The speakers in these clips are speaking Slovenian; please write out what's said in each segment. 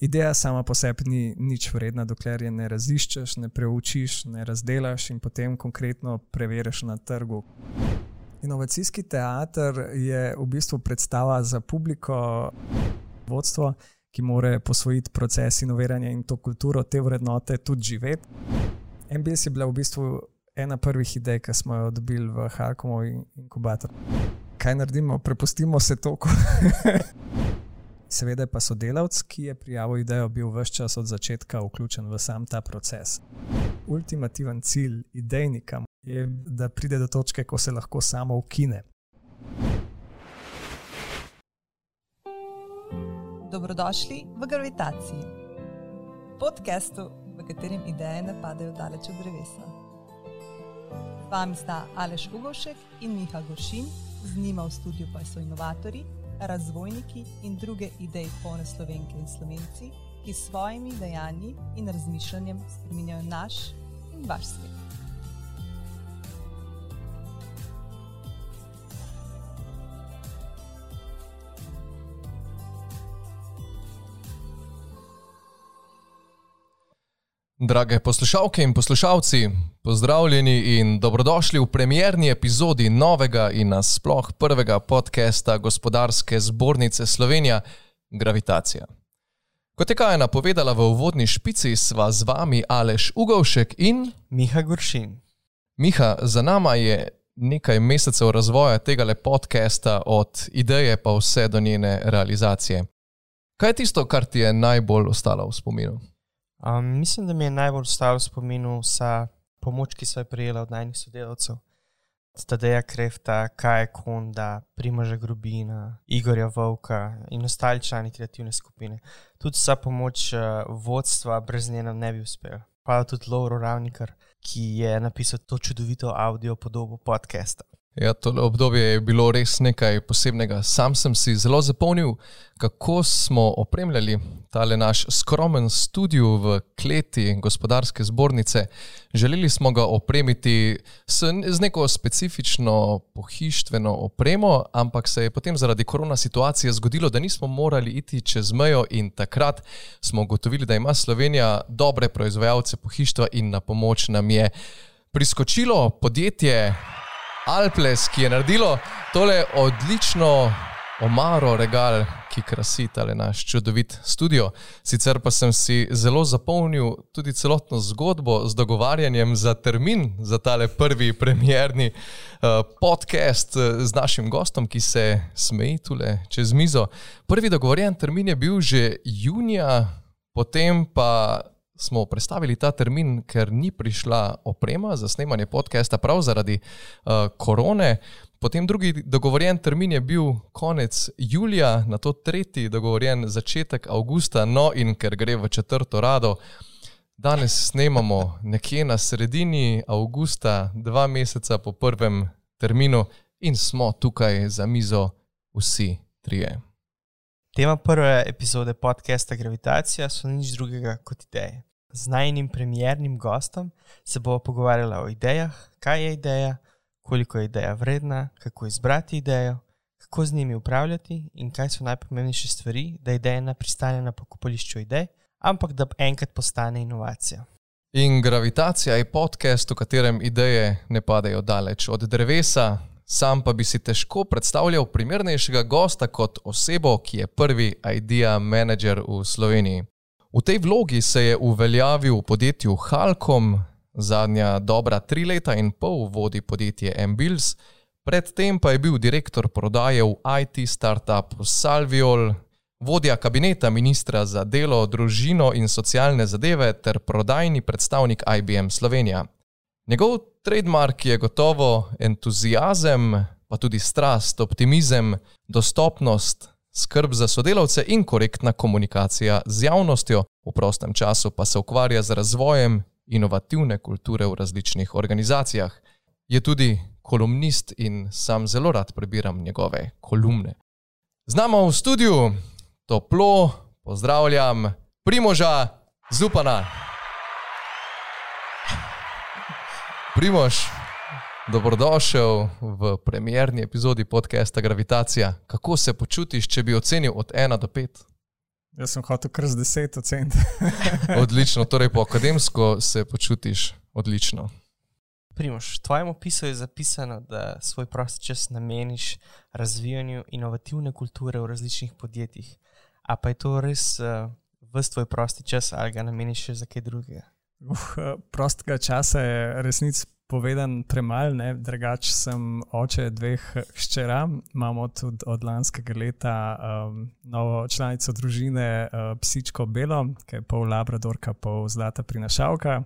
Ideja sama po sebi ni nič vredna, dokler je ne raziščeš, ne preučiš, ne razdelaš in potem konkretno preveriš na trgu. Inovacijski teater je v bistvu predstava za publiko, vodstvo, ki more posvojiti proces inoviranja in to kulturo, te vrednote tudi živeti. MBS je bila v bistvu ena prvih idej, ki smo jo dobili v Harkomu inkubator. Kaj naredimo? Prepustimo se toku. Seveda pa sodelavc, ki je prijavil idejo, bil vse čas od začetka vključen v sam ta proces. Ultimativen cilj idejnika je, da pride do točke, ko se lahko samo ukine. Dobrodošli v Gravitaciji, podkastu, v katerem ideje ne padejo daleč od drevesa. Z vami sta Aleš Ugošek in Miha Goršin, z njima v studiu pa so inovatori razvojniki in druge ideje polne slovenke in slovenci, ki s svojimi dejanji in razmišljanjem spremenjajo naš in vaš svet. Drage poslušalke in poslušalci, pozdravljeni in dobrodošli v premjerni epizodi novega in nasploh prvega podcasta Gospodarske zbornice Slovenija Gravitacija. Kot je Kaja napovedala v uvodni špici, sva z vami Aleš Ugovšek in Miha Goršin. Miha, za nama je nekaj mesecev razvoja tega podcasta, od ideje pa vse do njene realizacije. Kaj je tisto, kar ti je najbolj ostalo v spominu? Um, mislim, da mi je najbolj ostalo v spominu vsa pomoč, ki so jo prijela od najnih sodelavcev. Tadeja Krefta, Kaja Konda, Primoža Grubina, Igorja Vovka in ostali člani kreativne skupine. Tudi vsa pomoč uh, vodstva brez njega ne bi uspela. Pa tudi Lauro Ravnikar, ki je napisal to čudovito audio podobo podcasta. Ja, to obdobje je bilo res nekaj posebnega. Sam sem si zelo zapomnil, kako smo opremljali tale naš skromen studio v kleti gospodarske zbornice. Želeli smo ga opremiti s, z neko specifično pohištveno opremo, ampak se je potem zaradi korona situacije zgodilo, da nismo morali iti čez mejo in takrat smo ugotovili, da ima Slovenija dobre proizvajalce pohištva in na pomoč nam je priskočilo podjetje. Alples, ki je naredilo tole odlično omaro regal, ki krasi tale naš čudovit studio. Sicer pa sem si zelo zapomnil tudi celotno zgodbo z dogovarjanjem za termin za tale prvi premjerni uh, podcast eh, z našim gostom, ki se smeji tule čez mizo. Prvi dogovorjen termin je bil že junija, potem pa smo predstavili ta termin, ker ni prišla oprema za snemanje podcasta, prav zaradi uh, korone. Potem drugi dogovorjen termin je bil konec julija, na to tretji dogovorjen začetek avgusta, no in ker gre v četrto rado. Danes snemamo nekje na sredini avgusta, dva meseca po prvem terminu, in smo tukaj za mizo vsi trije. Tema prve epizode podcasta Gravitacija so nič drugega kot ideje. Z najnim premjernim gostom se bomo pogovarjali o idejah, kaj je ideja, koliko je ideja vredna, kako izbrati idejo, kako z njimi upravljati in kaj so najpomembnejše stvari, da ideja ne pristane na pokopališču idej, ampak da enkrat postane inovacija. In gravitacija je podcast, v katerem ideje ne padejo daleč od drevesa. Sam pa bi si težko predstavljal primernejšega gosta kot osebo, ki je prvi idea manager v Sloveniji. V tej vlogi se je uveljavil v podjetju Halkom, zadnja dobra tri leta in pol vodi podjetje Ambills, predtem pa je bil direktor prodaje v IT startupu Salviol, vodja kabineta ministra za delo, družino in socialne zadeve ter prodajni predstavnik IBM Slovenija. Njegov trademark je gotovo entuzijazem, pa tudi strast, optimizem, dostopnost, skrb za sodelavce in korektna komunikacija z javnostjo, v prostem času pa se ukvarja z razvojem inovativne kulture v različnih organizacijah. Je tudi kolumnist in sam zelo rad prebiram njegove kolumne. Z nami v studiu toplo pozdravljam Primoža Zupana. Primož, Dobrodošel v premjerni epizodi podcasta Gravitacija. Kako se počutiš, če bi ocenil od 1 do 5? Jaz sem hotel kar z 10 ocen. Odlično, torej po akademsko se počutiš odlično. Primoš, v tvojem opisu je zapisano, da svoj prosti čas nameniš razvijanju inovativne kulture v različnih podjetjih. A pa je to res uh, v tvoj prosti čas ali ga nameniš še za kaj drugega? Uh, prostega časa je resnic povedan premalo, drugače sem oče dveh hčera, imamo tudi od lanskega leta um, novo članico družine, uh, psičko Belo, ki je pol Labradorka, pol zlata prinašalka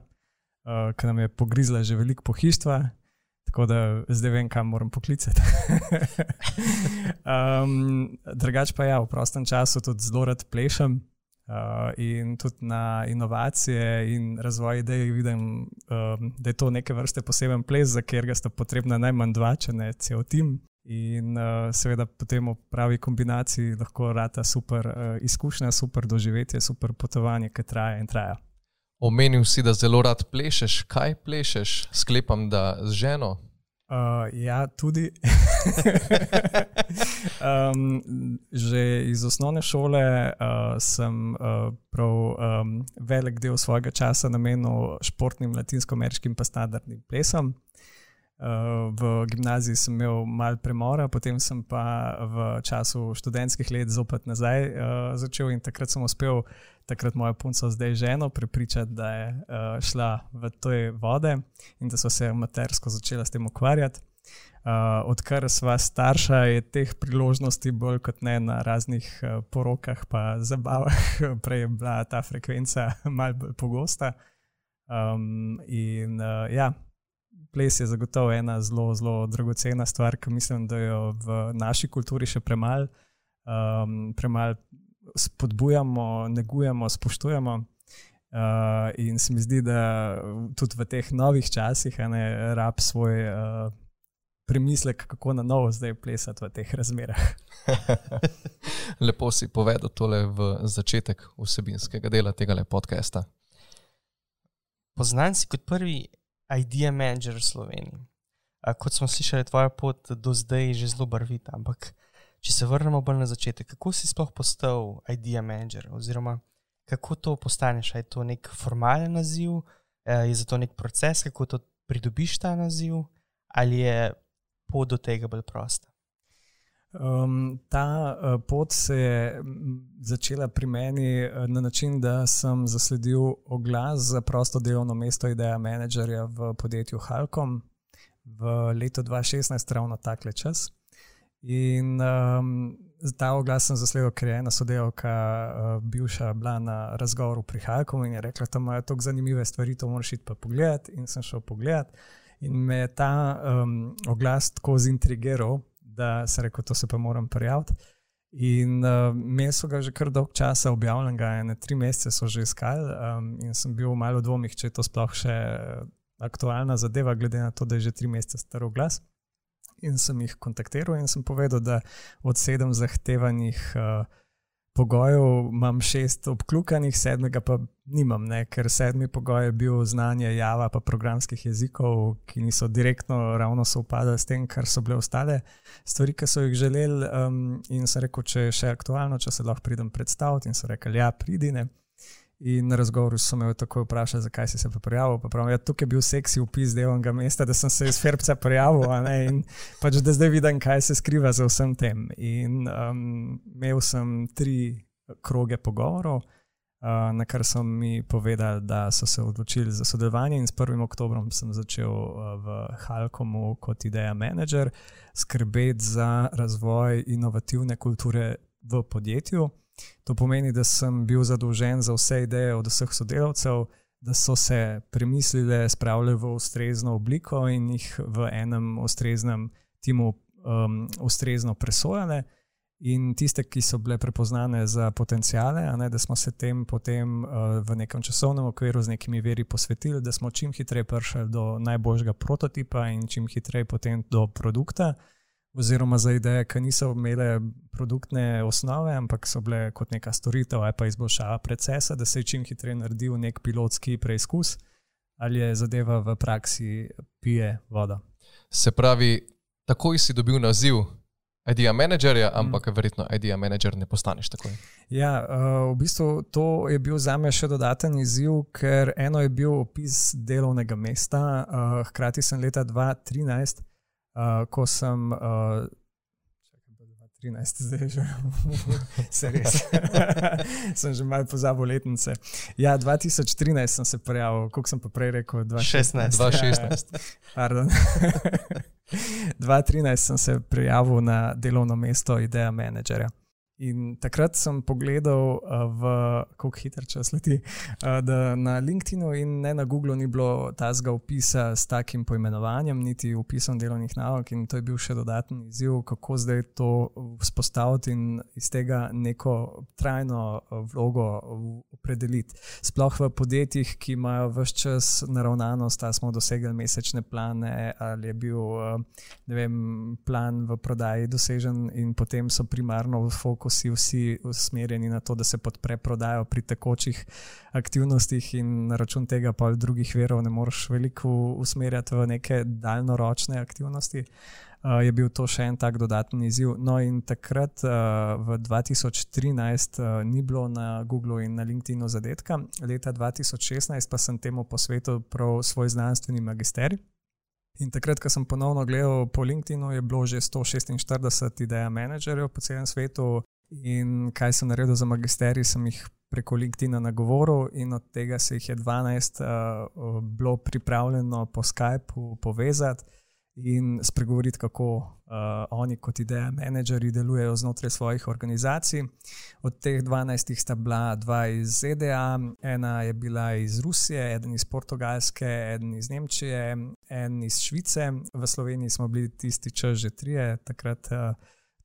uh, ki nam je pogrizla že veliko pohištva, tako da zdaj vem, kam moram poklicati. um, drugač pa ja, v prostem času tudi zelo rad plešem. Uh, in tudi na inovacije in razvoj idej vidim, um, da je to neke vrste poseben ples, za katerega sta potrebna najmanj dva, če ne cel tim. In uh, seveda potem v pravi kombinaciji lahko rata super uh, izkušnja, super doživetje, super potovanje, ki traja in traja. Omenil si, da zelo rad plešeš. Kaj plešeš? Sklepam, da z ženo. Uh, ja, tudi. um, že iz osnovne šole uh, sem uh, prav um, velik del svojega časa namenil športnim, latinsko-ameriškim pa standardnim plesom. Uh, v gimnaziji sem imel malo premora, potem sem pa v času študentskih let zopet nazaj uh, začel in takrat sem uspel takrat moja punca, zdaj ženo, prepričati, da je uh, šla v te vode in da so se matersko začela s tem ukvarjati. Uh, odkar sva starša, je teh priložnosti bolj kot ne na raznih uh, porokah, pa zabavah, prej je bila ta frekvenca malce bolj pogosta. Um, in uh, ja, ples je zagotovo ena zelo, zelo dragocena stvar, ki mislim, da jo v naši kulturi še premalo. Um, premal spodbujamo, negujemo, spoštujemo. Uh, in se mi zdi, da tudi v teh novih časih ne rab svoj uh, premislek, kako na novo zdaj plesati v teh razmerah. Lepo si povedal tole v začetek vsebinskega dela tega podcasta. Poznan si kot prvi idea manager v Sloveniji. Uh, kot smo slišali, tvoja pot do zdaj je že zelo barvita, ampak Če se vrnemo bolj na začetek, kako si sploh postal idea manager, oziroma kako to postaneš? Je to nek formalen naziv, je za to nek proces, kako to pridobiš ta naziv, ali je pot do tega bolj prosta? Um, ta uh, pot se je začela pri meni uh, na način, da sem zasledil oglas za prosto delovno mesto ideja menedžerja v podjetju Halkom v letu 2016, ravno takle čas. In um, ta oglas sem zasledil, ker je ena sodelavka, uh, bivša, bila na razgovoru pri Haku in je rekla, da imajo tako zanimive stvari, to moraš iti pa pogledati. In sem šel pogledat. In me je ta um, oglas tako zintrigiral, da sem rekel, to se pa moram prijaviti. In uh, imeli so ga že kar dolg časa objavljenega, ene tri mesece so že iskali, um, in sem bil malo v dvomih, če je to sploh še aktualna zadeva, glede na to, da je že tri mesece star oglas in sem jih kontaktiral in sem povedal, da od sedem zahtevanih uh, pogojev imam šest obkljukanih, sedmega pa nimam, ne? ker sedmi pogoj je bil znanje Java pa programskih jezikov, ki niso direktno ravno sovpadali s tem, kar so bile ostale stvari, ki so jih želeli. Um, in sem rekel, če je še aktualno, če se lahko pridem predstaviti in so rekli, ja, pridine. In na razgovoru so me tako vprašali, zakaj si se pa prijavil. Pa pravim, ja, tukaj je bil seksi upis delovnega mesta, da sem se iz Ferbca prijavil in pač da zdaj vidim, kaj se skriva za vsem tem. In um, imel sem tri kroge pogovorov, uh, na kar so mi povedali, da so se odločili za sodelovanje. In s 1. oktobrom sem začel uh, v Halkomu kot ideja menedžer skrbeti za razvoj inovativne kulture v podjetju. To pomeni, da sem bil zadolžen za vse ideje od vseh sodelavcev, da so se premislili, spravili v ustrezno obliko in jih v enem ustreznem timu um, ustrezno presojali. In tiste, ki so bile prepoznane za potencijale, ne, da smo se tem potem uh, v nekem časovnem okviru z nekimi veri posvetili, da smo čim hitreje prišli do najboljšega prototipa in čim hitreje potem do produkta oziroma za ideje, ki niso imele produktne osnove, ampak so bile kot neka storitev ali pa izboljšava procesa, da se je čim hitreje naredil nek pilotski preizkus, ali je zadeva v praksi pije voda. Se pravi, takoj si dobil naziv idea managerja, ampak mm. verjetno idea manager ne postaneš takoj. Ja, uh, v bistvu to je bil za me še dodaten izziv, ker eno je bil opis delovnega mesta, uh, hkrati sem leta 2013, uh, ko sem. Uh, 13, zdaj že, se res. sem že malo pozabil letnice. Ja, 2013 sem se prijavil, koliko sem pa prej rekel? 2016. 2016. Pardon. 2013 sem se prijavil na delovno mesto ideja menedžerja. In takrat sem pogledal, v, kako hitro čas leti, da na LinkedIn-u in ne na Googlu ni bilo tazga opisa s takim poimenovanjem, niti opisom delovnih nalog. In to je bil še dodaten izziv, kako zdaj to vzpostaviti in iz tega neko trajno vlogo opredeliti. Sploh v podjetjih, ki imajo vse čas naravnanost, da smo dosegli mesečne plane, ali je bil vem, plan v prodaji dosežen, in potem so primarno v fokusu fokusi vsi usmerjeni na to, da se podpre prodajo pri tekočih aktivnostih, in na račun tega pa drugih verov ne moreš veliko usmerjati v neke daljnoročne aktivnosti. Uh, je bil to še en tak dodatni izziv. No, in takrat, uh, v 2013, uh, ni bilo na Googlu in na LinkedIn-u zadetka, leta 2016 pa sem temu posvetil prav svoj znanstveni magisterij. In takrat, ko sem ponovno gledal po LinkedIn-u, je bilo že 146 idej menedžerjev po celem svetu. In kaj sem naredil za magisterij, sem jih preko LinkedIn-a nagovoril, in od tega se jih je 12 uh, bilo pripravljeno po Skypu povezati in spregovoriti, kako uh, oni kot ideja menedžerji delujejo znotraj svojih organizacij. Od teh 12 sta bila dva iz ZDA, ena je bila iz Rusije, eden iz Portugalske, eden iz Nemčije, en iz Švice. V Sloveniji smo bili tisti čas že trije, takrat uh,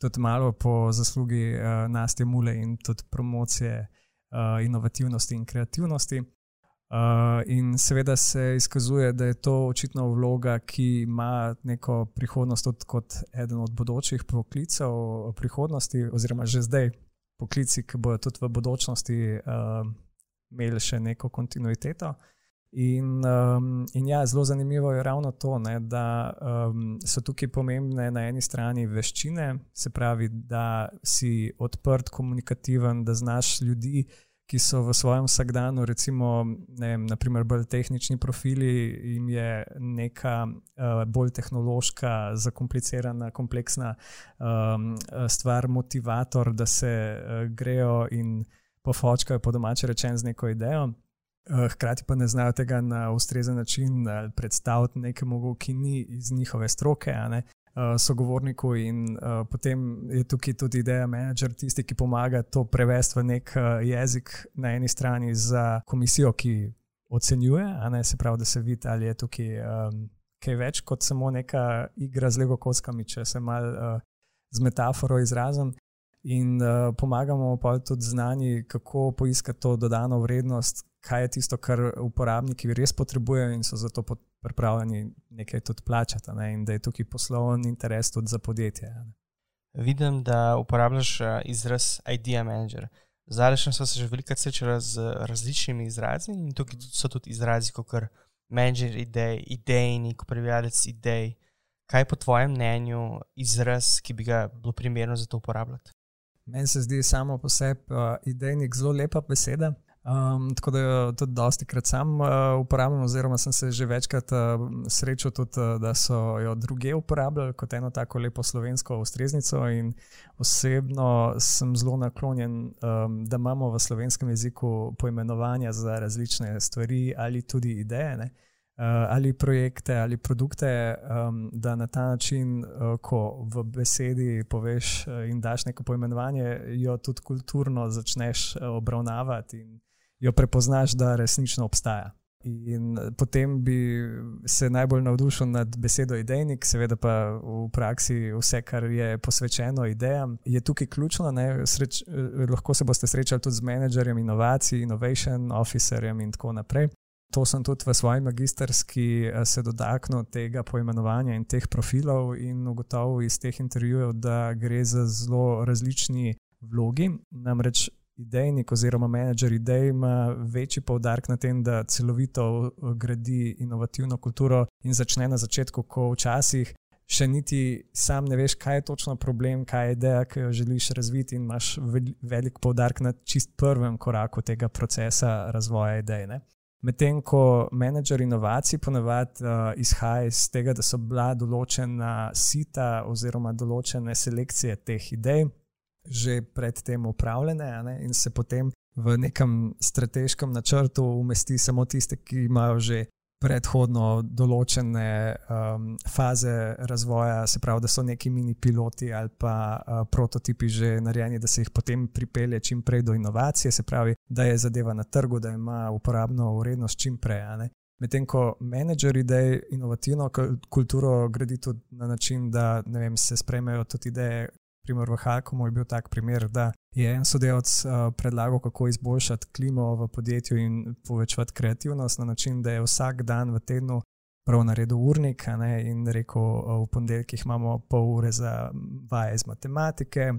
tudi malo po zaslugi uh, Nastja Mule in tudi promocije uh, inovativnosti in kreativnosti. Uh, in seveda se izkazuje, da je to očitno vloga, ki ima neko prihodnost tudi kot eden od bodočih poklicev prihodnosti, oziroma že zdaj poklici, ki bodo tudi v bodočnosti uh, imeli še neko kontinuiteto. In, um, in ja, zelo zanimivo je ravno to, ne, da um, so tukaj pomembne na eni strani veščine, se pravi, da si odprt, komunikativen, da znaš ljudi, ki so v svojem vsakdanu, recimo, ne vem, naprimer, bolj tehnični profili, jim je neka uh, bolj tehnološka, zakomplicirana, kompleksna um, stvar, motivator, da se uh, grejo in pofočkajo po domače rečen z neko idejo. Uh, hkrati pa ne znajo tega na ustrezen način predstaviti nekemu, ki ni iz njihove stroke, uh, sogovorniku, in uh, potem je tukaj tudi ideja menedžer, tisti, ki pomaga to prevesti v nek uh, jezik na eni strani za komisijo, ki ocenjuje, ne, se pravi, da se vidi, ali je tukaj um, kaj več kot samo neka igra z lego kockami, če se mal uh, z metaforo izrazim. In uh, pomagamo pa tudi znani, kako poiskati to dodano vrednost, kaj je tisto, kar uporabniki res potrebujejo in so zato pripravljeni nekaj tudi plačati, ne? in da je tukaj poslovni interes tudi za podjetje. Ne? Vidim, da uporabljaš eh, izraz idea manager. Zdaj smo se že veliko srečali z različnimi izrazi in tukaj so tudi izrazi, kot je manager idej, idejnik, upravljalec idej. Kaj je po tvojem mnenju izraz, ki bi ga bilo primerno za to uporabljati? Meni se zdi samo po sebi uh, idejnik zelo lepa beseda. Um, tako da tudi dosti krat sam uh, uporabljam, oziroma sem se že večkrat uh, srečal, tudi, uh, da so jo druge uporabljali kot eno tako lepo slovensko ustreznico. Osebno sem zelo naklonjen, um, da imamo v slovenskem jeziku poimenovanja za različne stvari ali tudi ideje. Ne? Ali projekte ali produkte, um, da na ta način, uh, ko v besedi poveš uh, in daš neko poimenovanje, jo tudi kulturno začneš uh, obravnavati in jo prepoznaš, da resnično obstaja. In potem bi se najbolj navdušil nad besedo idejnik, seveda pa v praksi vse, kar je posvečeno idejam, je tukaj ključno. Sreč, lahko se boste srečali tudi z menedžerjem inovacij, innovation officerjem in tako naprej. To sem tudi v svoji magisterski eh, se dotaknil tega poimenovanja in teh profilov in ugotovil iz teh intervjujev, da gre za zelo različni vlogi. Namreč idejnik oziroma menedžer idej ima večji poudarek na tem, da celovito gradi inovativno kulturo in začne na začetku, ko včasih še niti sam ne veš, kaj je točno problem, kaj je ideja, ki jo želiš razviti, in imaš velik poudarek na čist prvem koraku tega procesa razvoja idej. Ne? Medtem ko menedžer inovacij ponavadi uh, izhaja iz tega, da so bila določena sita oziroma določene selekcije teh idej že predtem upravljene in se potem v nekem strateškem načrtu umesti samo tiste, ki imajo že predhodno določene um, faze razvoja, se pravi, da so neki mini piloti ali pa uh, prototipi že narejeni, da se jih potem pripelje čim prej do inovacije, se pravi, da je zadeva na trgu, da ima uporabno vrednost čim prej. Medtem ko menedžer idej inovativno kulturo gradi tudi na način, da vem, se sprejmejo tudi ideje, primer v Hakomu je bil tak primer, da je en sodelavec uh, predlagal, kako izboljšati klimo v podjetju in povečati kreativnost na način, da je vsak dan v tednu prav naredil urnik ne, in rekel, uh, v ponedeljkih imamo pol ure za vaje iz matematike.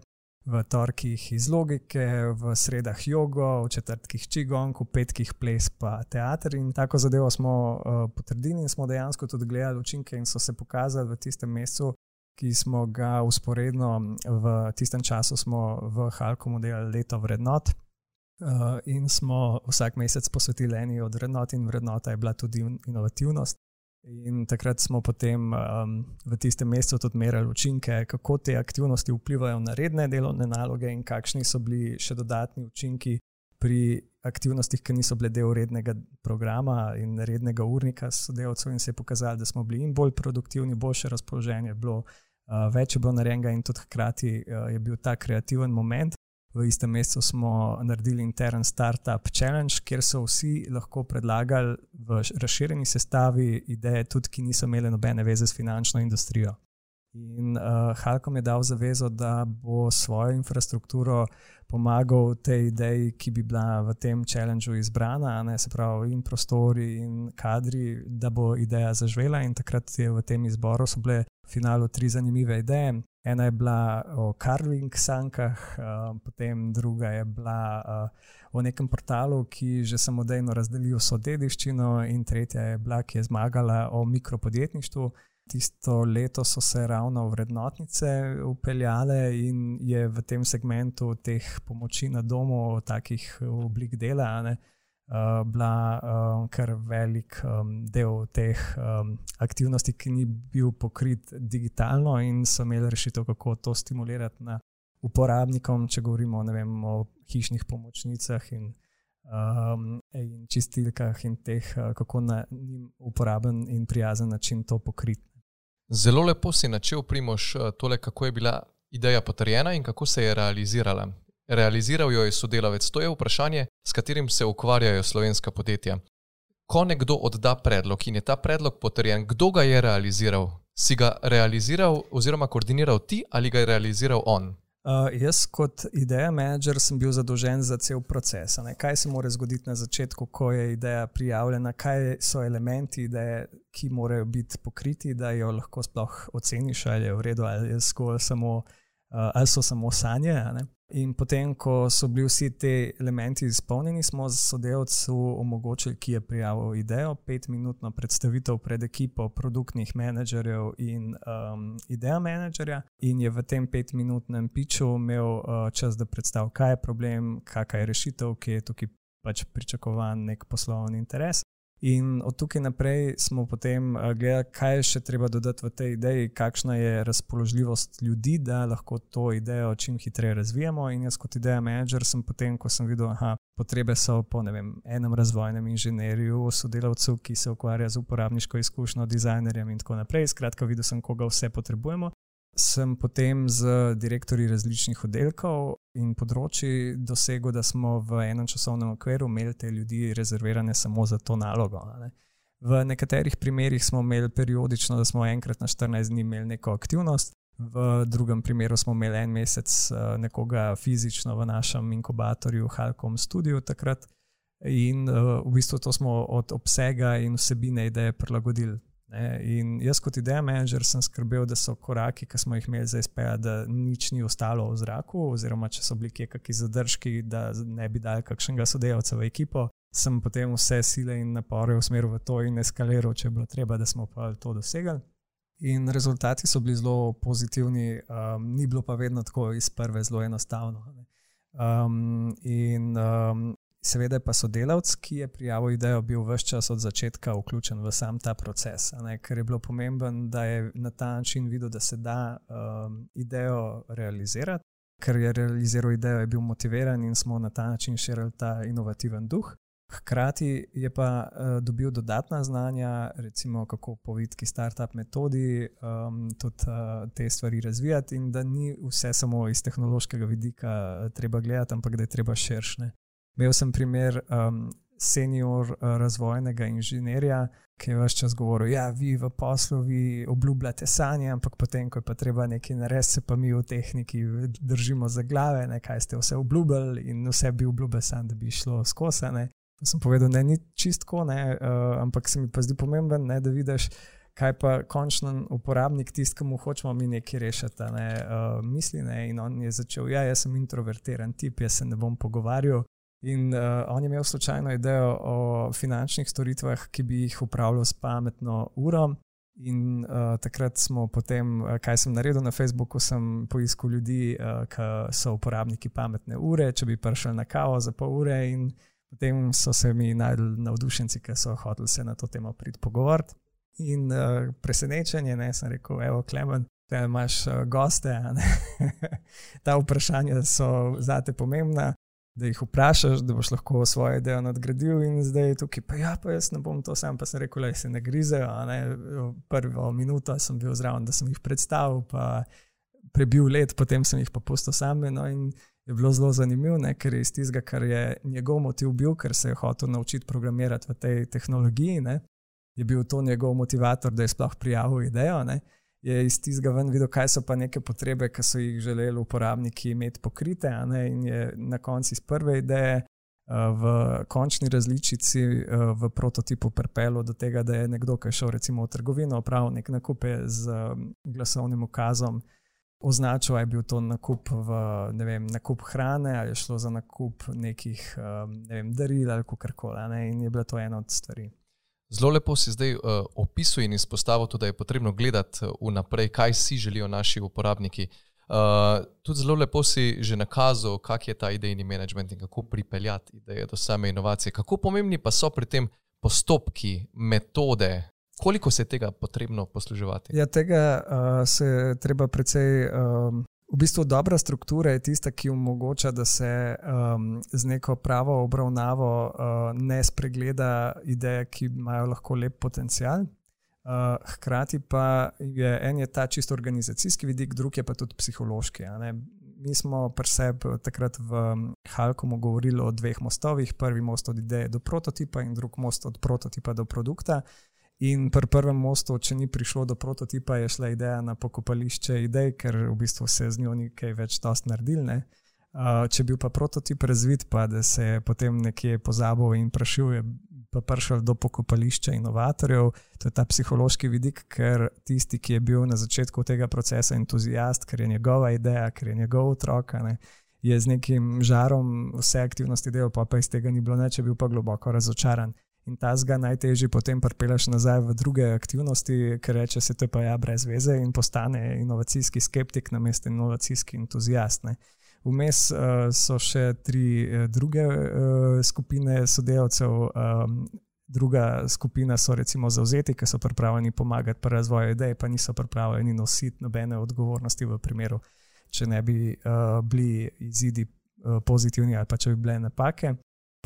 V torkih iz logike, v sredah jogo, v četrtkih čigong, v petkih ples pa teater. In tako zadevo smo uh, potrdili in smo dejansko tudi gledali učinke in so se pokazali v tistem mesecu, ki smo ga usporedno v tistem času v Halkomu delali leto vrednot. Uh, in smo vsak mesec posvetili eni od vrednot, in vrednota je bila tudi inovativnost. In takrat smo potem um, v tistem mesecu tudi merili učinke, kako te aktivnosti vplivajo na redne delovne naloge, in kakšni so bili še dodatni učinki pri aktivnostih, ki niso bile del rednega programa in rednega urnika sodelavcev. In se je pokazalo, da smo bili in bolj produktivni, boljše razpoloženje bilo. Uh, več je bilo narejenega, in tudi hkrati uh, je bil ta kreativen moment. V istem mesecu smo naredili intern startup challenge, kjer so vsi lahko predlagali v razširjeni sestavi ideje, tudi ki niso imeli nobene veze s finančno industrijo. In uh, Halkom je dal zavezo, da bo svojo infrastrukturo pomagal tej ideji, ki bi bila v tem challengeu izbrana, ne, se pravi, in prostori, in kadri, da bo ideja zažvela. In takrat je v tem izboru so bile v finalu tri zanimive ideje. Ena je bila o carving sankah, uh, potem druga je bila uh, o nekem portalu, ki že samodejno razdeli vso dediščino, in tretja je bila, ki je zmagala o mikropodjetništvu. Tisto leto so se ravno vrednotnice upeljale in je v tem segmentu teh pomoči na domu, takih oblik dela, ne, uh, bila um, kar velik um, del teh um, aktivnosti, ki ni bil pokrit digitalno in so imeli rešitev, kako to stimulirati na uporabnikom, če govorimo vem, o hišnih pomočnicah in, um, in čistilkah in teh, kako na njim uporaben in prijazen način to pokriti. Zelo lepo si načel, Primoš, eh, tole, kako je bila ideja potrjena in kako se je realizirala. Realiziral jo je sodelavec. To je vprašanje, s katerim se ukvarjajo slovenska podjetja. Ko nekdo odda predlog in je ta predlog potrjen, kdo ga je realiziral? Si ga realiziral oziroma koordiniral ti ali ga je realiziral on? Uh, jaz, kot ideja menedžer, sem bil zadolžen za cel proces. Ne? Kaj se mora zgoditi na začetku, ko je ideja prijavljena, kaj so elementi ideje, ki morajo biti pokriti, da jo lahko sploh oceniš, ali je v redu, ali, samo, uh, ali so samo sanje. In potem, ko so bili vsi ti elementi izpolnjeni, smo sodelavcu omogočili, ki je prijavil idejo, petminutno predstavitev pred ekipo produktnih menedžerjev in um, ideja menedžerja. In je v tem petminutnem piču imel uh, čas, da predstavi, kaj je problem, kakšna je rešitev, ki je tukaj pač pričakovan nek poslovni interes. In od tukaj naprej smo potem eh, gledali, kaj je še treba dodati v tej ideji, kakšna je razpoložljivost ljudi, da lahko to idejo čim hitreje razvijamo. In jaz, kot ideja menedžer, sem potem, ko sem videl, da potrebe so po vem, enem razvojnem inženirju, sodelavcu, ki se ukvarja z uporabniško izkušnjo, dizajnerjem in tako naprej. Skratka, videl sem, koga vse potrebujemo sem potem z direktorji različnih oddelkov in področji dosegel, da smo v enem časovnem okviru imeli te ljudi rezervirane samo za to nalogo. Ne. V nekaterih primerjih smo imeli periodično, da smo enkrat na 14 dni imeli neko aktivnost, v drugem primeru smo imeli en mesec eh, nekoga fizično v našem inkubatorju, Halkom Studio takrat. In uh, v bistvu to smo od obsega in vsebine ideje prilagodili Ne, in jaz, kot ideja menedžer, sem skrbel, da so koraki, ki smo jih imeli za SPA, da nič ni ostalo v zraku, oziroma če so bili kje kakšni zadržki, da ne bi dali kakšnega sodelavca v ekipo. Sem potem vse sile in napore usmeril v to in eskaliral, če je bilo treba, da smo pa to dosegli. In rezultati so bili zelo pozitivni, um, ni bilo pa vedno tako iz prve zelo enostavno. Um, in um, seveda pa sodelavec, ki je prijavil idejo, bil vse čas od začetka vključen v sam ta proces, ker je bilo pomembno, da je na ta način videl, da se da um, idejo realizirati. Ker je realiziral idejo, je bil motiviran in smo na ta način širili ta inovativen duh. Hkrati je pa uh, dobil dodatna znanja, recimo kako po vidki startup metodi um, tudi uh, te stvari razvijati, in da ni vse samo iz tehnološkega vidika uh, treba gledati, ampak da je treba širšne. Imel sem primer um, senior uh, razvojnega inženirja, ki je vse čas govoril: Ja, vi v poslu, vi obljubljate sanje, ampak potem, ko je pa treba nekaj narediti, se pa mi v tehniki držimo za glave, ne, kaj ste vse obljubljali in vse bi obljubljali, sam, da bi šlo. Pa sem povedal, da ni čistko, ne, uh, ampak se mi pa zdi pomemben, ne, da vidiš, kaj pa končni uporabnik, tisti, ki mu hočemo mi nekaj rešiti, ne, uh, misli. Ne, in on je začel, ja, jaz sem introvertiran tip, jaz se ne bom pogovarjal. In uh, on je imel slučajno idejo o finančnih storitvah, ki bi jih upravljal s pametno uro. In uh, takrat smo potem, kaj sem naredil na Facebooku, sem poiskal ljudi, uh, ki so uporabniki pametne ure, če bi prišel na kavo za pol ure. In Potem so se mi najdli navdušenci, ki so hoteli se na to temo priti pogovoriti. In uh, presenečenje, ne, sem rekel, evo, Klemen, te imaš uh, goste. Ta vprašanja so zate pomembna, da jih vprašaš, da boš lahko svoje delo nadgradil. In zdaj je tukaj, pa ja, pa jaz ne bom to sam, pa sem rekel, da se ne grizejo. Ne. Prvo minuto sem bil zraven, da sem jih predstavil, pa prebil let, potem sem jih pa pustil sami. No, je bilo zelo zanimivo, ne, ker je iz tistega, kar je njegov motiv bil, ker se je hotel naučiti programirati v tej tehnologiji, ne, je bil to njegov motivator, da je sploh prijavil idejo. Ne, je iz tistega ven videl, kaj so pa neke potrebe, ki so jih želeli uporabniki imeti pokrite. In je na koncu iz prve ideje. V končni različici, v prototipu, pripeljal do tega, da je nekdo, ki je šel recimo v trgovino, opravil nek nakup z glasovnim ukazom, označil, je bil to nakup, v, vem, nakup hrane ali je šlo za nakup nekih um, ne vem, daril ali kar koli. In je bila to ena od stvari. Zelo lepo si zdaj uh, opisal in izpostavil tudi, da je potrebno gledati uh, vnaprej, kaj si želijo naši uporabniki. Uh, tudi zelo lepo si že nakazal, kak je ta idejni management in kako pripeljati ideje do same inovacije. Kako pomembni pa so pri tem postopki, metode, Koliko se je tega potrebno posluževati? Ja, tega uh, se treba precej. Um, v bistvu dobra struktura je tista, ki omogoča, da se um, z neko pravo obravnavo uh, ne spregleda ideje, ki imajo lahko lep potencial. Uh, hkrati pa je en je ta čisto organizacijski vidik, drug je pa tudi psihološki. Mi smo pri sebi takrat v Halkomu govorili o dveh mostovih. Prvi most od ideje do prototipa in drugi most od prototipa do produkta. In pri prvem mostu, če ni prišlo do prototipa, je šla ideja na pokopališče idej, ker v bistvu se z njo ni kaj več dost naredil. Uh, če bi bil pa prototip razvit, pa da se je potem nekje pozabil in prašil, je pa prišel do pokopališča inovatorjev. To je ta psihološki vidik, ker tisti, ki je bil na začetku tega procesa entuzijast, ker je njegova ideja, ker je njegov otrok. Ne, Je z nekim žarom vse aktivnosti delal, pa, pa iz tega ni bilo nič, bil pa globoko razočaran in ta zga najtežje potem pripeleš nazaj v druge aktivnosti, ker reče se te pa ja brez veze in postane inovacijski skeptik na mestu inovacijski entuzijast. Ne. Vmes uh, so še tri uh, druge uh, skupine sodelavcev. Um, druga skupina so recimo zauzeti, ki so pripravljeni pomagati pri razvoju idej, pa niso pripravljeni nositi nobene odgovornosti v primeru, če ne bi uh, bili izidi uh, pozitivni ali pa če bi bile napake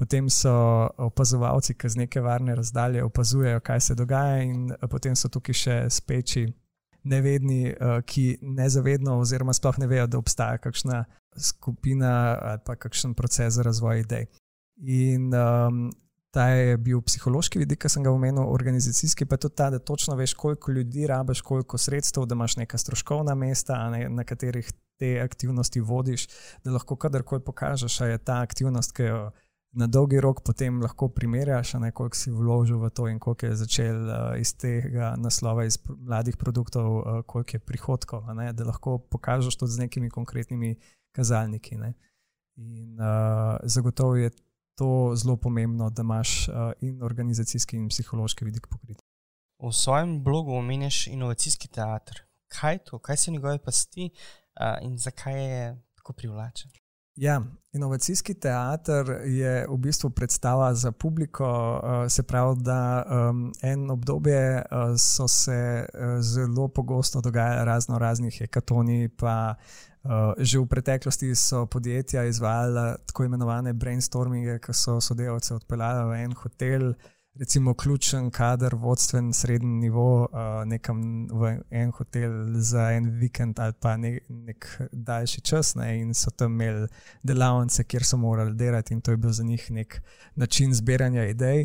potem so opazovalci, ki z neke varne razdalje opazujejo, kaj se dogaja, in eh, potem so tukaj še speči, nevedni, eh, ki nezavedno, oziroma sploh ne vejo, da obstaja kakšna skupina ali pa kakšen proces za razvoj idej. In um, ta je bil psihološki vidik, ki sem ga omenil, organizacijski pa je tudi ta, da točno veš, koliko ljudi rabiš, koliko sredstev, da imaš neka stroškovna mesta, ne, na katerih te aktivnosti vodiš, da lahko kadarkoli pokažeš, da je ta aktivnost, ki jo na dolgi rok potem lahko primerjaš, koliko si vložil v to in koliko je začel uh, iz tega naslova, iz mladih produktov, uh, koliko je prihodkov, da lahko pokažeš to z nekimi konkretnimi kazalniki. Ne? In uh, zagotovo je to zelo pomembno, da imaš uh, in organizacijski in psihološki vidik pokrit. V svojem blogu omenjaš inovacijski teater. Kaj je to, kaj so njegove pasti uh, in zakaj je tako privlačen? Ja, inovacijski teater je v bistvu predstava za publiko, se pravi, da en obdobje so se zelo pogosto dogajale razno raznih hekatoni, pa že v preteklosti so podjetja izvajala tako imenovane brainstorminge, ki so sodelavce odpeljali v en hotel recimo ključen kader, vodstven srednji nivo, uh, nekam v en hotel za en vikend ali pa ne, nek daljši čas, ne, in so tam imeli delavnice, kjer so morali delati, in to je bil za njih nek način zbiranja idej.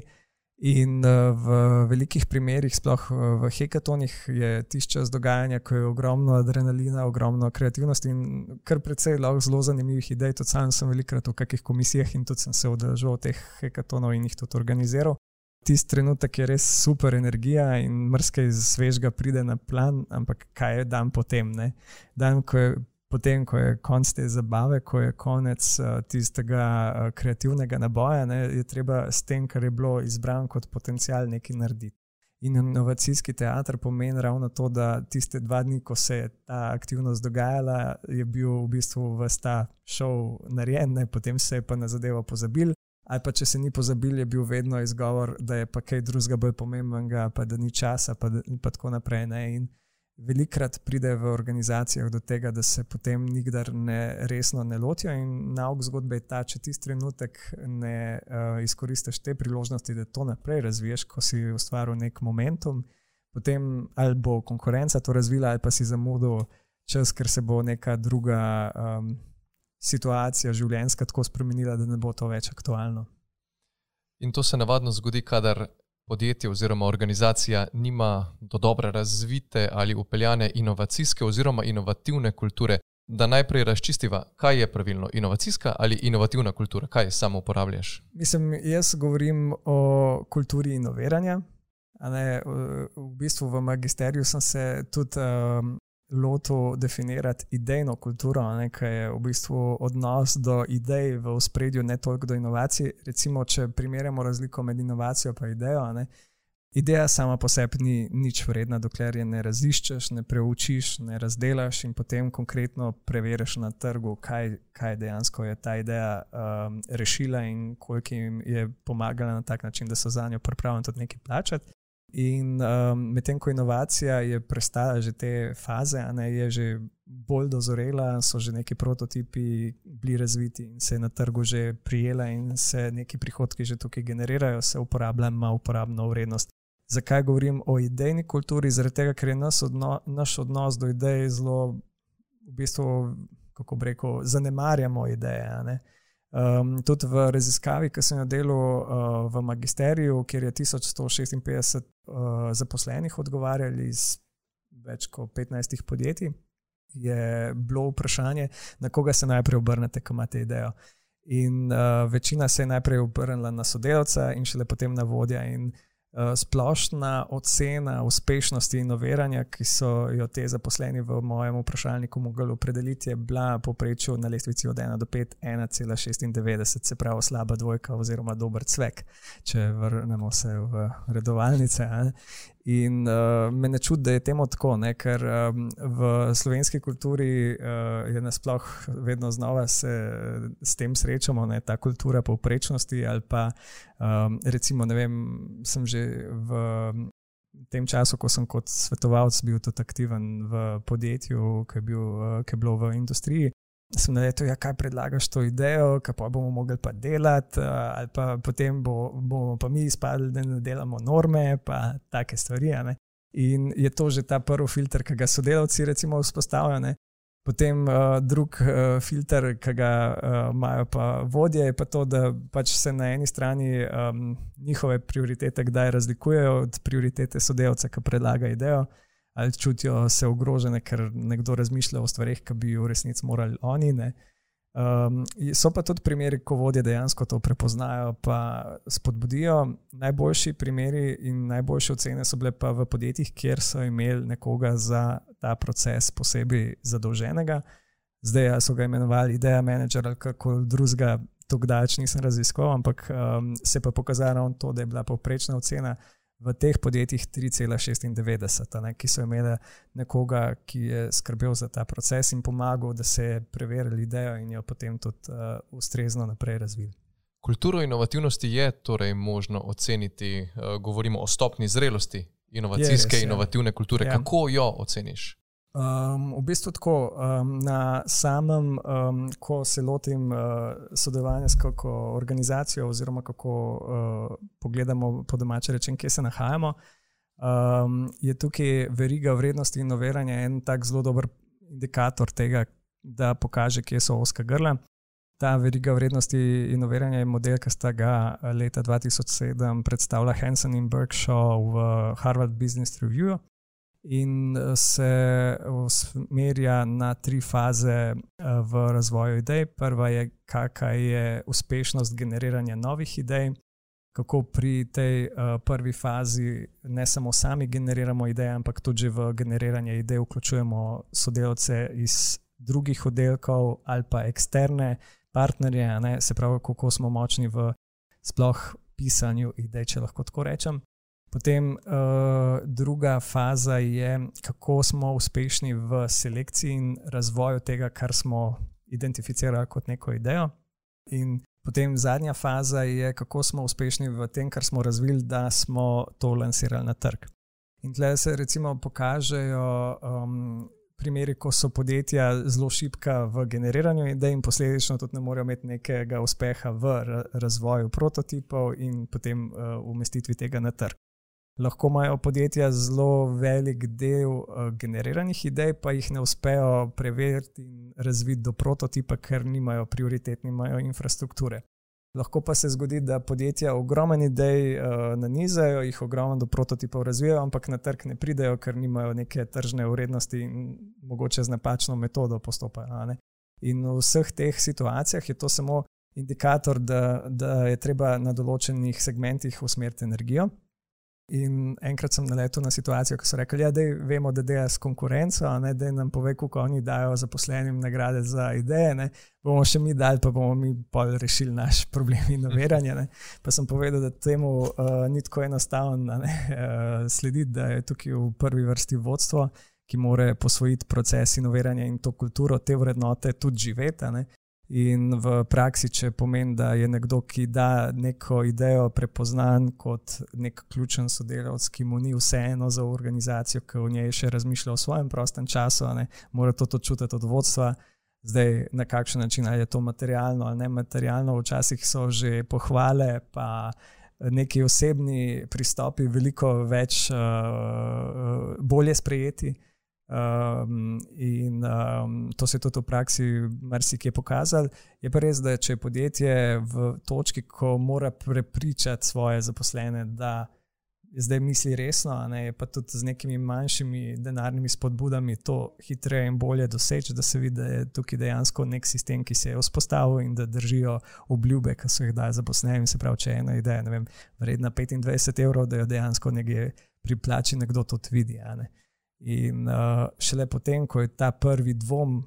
In uh, v velikih primerih, sploh v hekatonih, je tisti čas dogajanja, ko je ogromno adrenalina, ogromno kreativnosti in kar precej lahko zelo zanimivih idej. Tudi sam sem velikrat v kakih komisijah in tudi sem se udeležil teh hekatonov in jih tudi organiziral tisti trenutek je res super energija in mrske iz svežga pride na plan, ampak kaj je dan potem? Ne? Dan, ko je, potem, ko je konec te zabave, ko je konec uh, tistega uh, kreativnega naboja, ne, je treba s tem, kar je bilo izbrano kot potencial, nekaj narediti. In inovacijski teater pomeni ravno to, da tiste dva dni, ko se je ta aktivnost dogajala, je bil v bistvu vsta šov narejen, ne, potem se je pa na zadevo pozabil, ali pa če se ni pozabil, je bil vedno izgovor, da je pa kaj drugega bolj pomembnega, pa da ni časa, pa, da, pa tako naprej. Ne? In velikrat pride v organizacijah do tega, da se potem nikdar ne resno ne lotijo. In nauk zgodbe je ta, če ti trenutek ne uh, izkoristiš te priložnosti, da to naprej razviješ, ko si ustvaril nek momentum, potem ali bo konkurenca to razvila, ali pa si zamudil čas, ker se bo neka druga. Um, situacija življenjska tako spremenila, da ne bo to več aktualno. In to se navadno zgodi, kadar podjetje oziroma organizacija nima do dobre razvite ali upeljane inovacijske oziroma inovativne kulture. Da najprej razčistiva, kaj je pravilno, inovacijska ali inovativna kultura, kaj samo uporabljaš. Mislim, jaz govorim o kulturi inoviranja. Ne, v bistvu v magisteriju sem se tudi um, lotil definirati idejno kulturo, ki je v bistvu odnos do idej v spredju, ne toliko do inovacij. Recimo, če primerjamo razliko med inovacijo in idejo. Ne, ideja sama po sebi ni nič vredna, dokler je ne raziščeš, ne preučiš, ne razdelaš in potem konkretno preveriš na trgu, kaj, kaj dejansko je ta ideja um, rešila in koliko jim je pomagala na tak način, da so za njo pripravljeni tudi nekaj plačati. In um, medtem ko inovacija je prestala že te faze, ne, je že bolj dozorela, so že neki prototipi bili razviti in se je na trgu že prijela, in se neki prihodki že tukaj generirajo, se uporablja, ima uporabno vrednost. Zakaj govorim o idejni kulturi? Zaradi tega, ker je nas odno, naš odnos do idej zelo, v bistvu, kako bi rekel, zanemarjamo ideje. Um, tudi v raziskavi, ki sem jo delal uh, v magisteriju, kjer je 1156 uh, zaposlenih odgovarjali iz več kot 15 podjetij, je bilo vprašanje, na koga se najprej obrnete, ko imate idejo. In uh, večina se je najprej obrnila na sodelavca, in šele potem na vodja. In Eh, splošna ocena uspešnosti inoviranja, ki so jo te zaposleni v mojem vprašalniku mogli opredeliti, je bila poprečju na lestvici od 1 do 5, 1,96, se pravi slaba dvojka oziroma dober cvek, če vrnemo se v redovalnice. In uh, me ne čudi, da je temu tako, ne? ker um, v slovenski kulturi uh, je nasplošno vedno znova se s tem srečamo, ne? ta kultura povprečnosti. Ali pa um, recimo, ne vem, sem že v tem času, ko sem kot svetovalec bil tudi aktiven v podjetju, ki je, bil, uh, ki je bilo v industriji sem na leto, ja, kaj predlagaš to idejo, pa bomo mogli pa delati, uh, ali pa potem bo, bomo pa mi izpadli, da ne delamo norme, pa take stvari. In je to že ta prvi filter, ki ga sodelavci recimo vzpostavljajo. Potem uh, drug uh, filter, ki ga uh, imajo pa vodje, je pa to, da pač se na eni strani um, njihove prioritete kdaj razlikujejo od prioritete sodelavca, ki predlaga idejo ali čutijo se ogrožene, ker nekdo razmišlja o stvarih, ki bi v resnici morali oni. Um, so pa tudi primeri, ko vodje dejansko to prepoznajo in spodbudijo. Najboljši primeri in najboljše ocene so bile pa v podjetjih, kjer so imeli nekoga za ta proces posebej zadolženega. Zdaj so ga imenovali ideja menedžer ali kako drugega, to kdaj nisem raziskoval, ampak um, se pa pokazalo to, da je bila povprečna ocena v teh podjetjih 3,96, ne, ki so imeli nekoga, ki je skrbel za ta proces in pomagal, da se je preverili idejo in jo potem tudi uh, ustrezno naprej razvili. Kulturo inovativnosti je torej možno oceniti, uh, govorimo o stopni zrelosti inovacijske, je, res, ja. inovativne kulture. Ja. Kako jo oceniš? Um, v bistvu tako, um, na samem, um, ko se lotim uh, sodelovanja s kako organizacijo, oziroma kako uh, pogledamo po domače reči, kje se nahajamo, um, je tukaj veriga vrednosti in noviranja en tak zelo dober indikator tega, da pokaže, kje so oska grla. Ta veriga vrednosti in noviranja je model, ki sta ga leta 2007 predstavila Hansen in Berkshire v Harvard Business Review in eh, se usmerja na tri faze eh, v razvoju idej. Prva je, kakšna je uspešnost generiranja novih idej, kako pri tej uh, prvi fazi ne samo sami generiramo ideje, ampak tudi v generiranje idej vključujemo sodelavce iz drugih oddelkov ali pa eksterne partnerje, ne? se pravi, kako smo močni v sploh pisanju idej, če lahko tako rečem. Potem uh, druga faza je, kako smo uspešni v selekciji in razvoju tega, kar smo identificirali kot neko idejo. In potem zadnja faza je, kako smo uspešni v tem, kar smo razvili, da smo to lansirali na trg. In tle se recimo pokažejo um, primeri, ko so podjetja zelo šipka v generiranju idej in posledično tudi ne morejo imeti nekega uspeha v razvoju prototipov in potem uh, umestitvi tega na trg lahko imajo podjetja zelo velik del uh, generiranih idej, pa jih ne uspejo preveriti in razviti do prototipa, ker nimajo prioritet, nimajo infrastrukture. Lahko pa se zgodi, da podjetja ogromno idej uh, nanizajo, jih ogromno do prototipov razvijajo, ampak na trg ne pridejo, ker nimajo neke tržne vrednosti in mogoče z napačno metodo postopajo. In v vseh teh situacijah je to samo indikator, da, da je treba na določenih segmentih usmeriti energijo. In enkrat sem naletel na situacijo, ko so rekli, ja, da vemo, da dela s konkurenco, ne, da nam pove, kako oni dajo zaposlenim nagrade za ideje. Ne. bomo še mi dali, pa bomo mi bolj rešili naš problem inoviranja. Pa sem povedal, da temu uh, ni tako enostavno uh, slediti, da je tukaj v prvi vrsti vodstvo, ki more posvojiti proces inoviranja in to kulturo, te vrednote tudi živeti. In v praksi, če pomeni, da je nekdo, ki da neko idejo prepoznan kot nek ključen sodelavec, ki mu ni vseeno za organizacijo, ki v njej še razmišlja o svojem prostem času, ne, mora to čutiti od vodstva. Zdaj, na kakšen način je to materialno ali ne materialno, včasih so že pohvale, pa neki osebni pristopi, veliko več, uh, bolje sprejeti. Um, in um, to se je tudi v praksi marsikje pokazalo. Je pa res, da če je podjetje v točki, ko mora prepričati svoje zaposlene, da zdaj misli resno, ne, pa tudi z nekimi manjšimi denarnimi spodbudami to hitreje in bolje doseči, da se vidi, da je tukaj dejansko nek sistem, ki se je vzpostavil in da držijo obljube, ki so jih dali zaposlenim. Se pravi, če je ena ideja, ne vem, vredna 25 evrov, da jo dejansko nekje pri plači nekdo tudi vidi. In uh, šele potem, ko je ta prvi dvom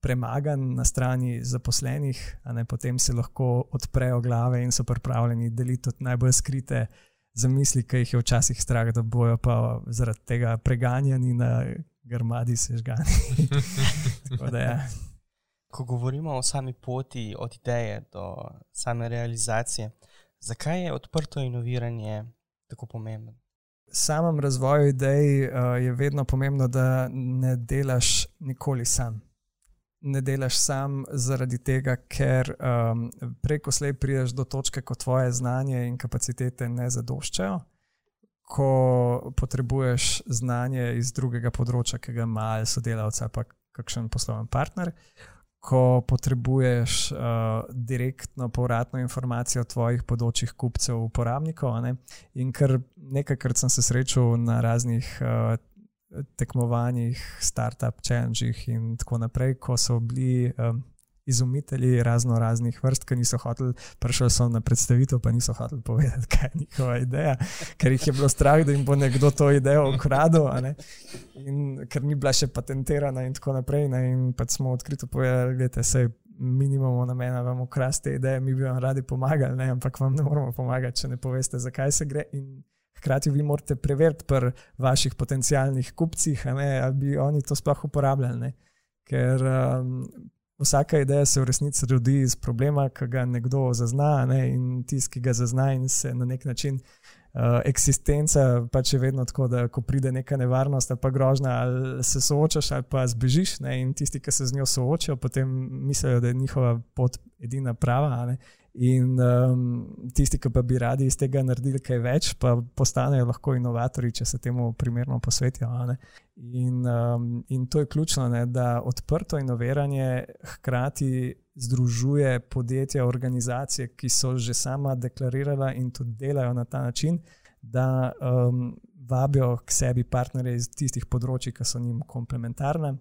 premagan na strani zaposlenih, ne, potem se lahko odprejo glave in so pripravljeni deliti tudi najbolj skrite zamisli, ki jih je včasih strah, da bojo pa zaradi tega preganjani na grmadi sežgani. ja. Ko govorimo o sami poti od ideje do same realizacije, zakaj je odprto inoviranje tako pomembno? Samem razvoju idej uh, je vedno pomembno, da ne delaš nikoli sam. Ne delaš sam zaradi tega, ker um, preko slej prideš do točke, ko tvoje znanje in kapacitete ne zadoščajo, ko potrebuješ znanje iz drugega področja, ki ga ima ali sodelavca, pa kakšen poslovni partner ko potrebuješ uh, direktno povratno informacijo tvojih področjih kupcev, uporabnikov. Ne? In ker nekajkrat sem se srečal na raznih uh, tekmovanjih, start-up challenges in tako naprej, ko so bili. Um, izumitelji razno raznih vrst, ki niso hoteli, prišli so na predstavitev, pa niso hoteli povedati, kaj je njihova ideja, ker jih je bilo strah, da jim bo nekdo to idejo ukradel, in ker ni bila še patentirana, in tako naprej. Ne? In pa smo odkrito povedali, da se mi nimamo namena vam ukrasti ideje, mi bi vam radi pomagali, ne? ampak vam ne moramo pomagati, če ne poveste, zakaj se gre. In hkrati vi morate preveriti pri vaših potencijalnih kupcih, ali bi oni to sploh uporabljali. Ne? Ker um, vsaka ideja se v resnici rodi iz problema, ki ga nekdo zazna, ne? in tisti, ki ga zazna in se na nek način. Uh, eksistenca pač je vedno tako, da ko pride neka nevarnost ali pa grožnja, ali se soočaš ali pa zbežiš. Ne? In tisti, ki se z njo soočajo, potem mislijo, da je njihova pot edina prava. In um, tisti, ki pa bi radi iz tega naredili kaj več, pa postanejo lahko inovatori, če se temu primerno posvetijo. In, um, in to je ključno, ne, da odprto inoviranje hkrati združuje podjetja, organizacije, ki so že sama deklarirala in tudi delajo na ta način, da um, vabijo k sebi partnerje iz tistih področji, ki so njim komplementarne,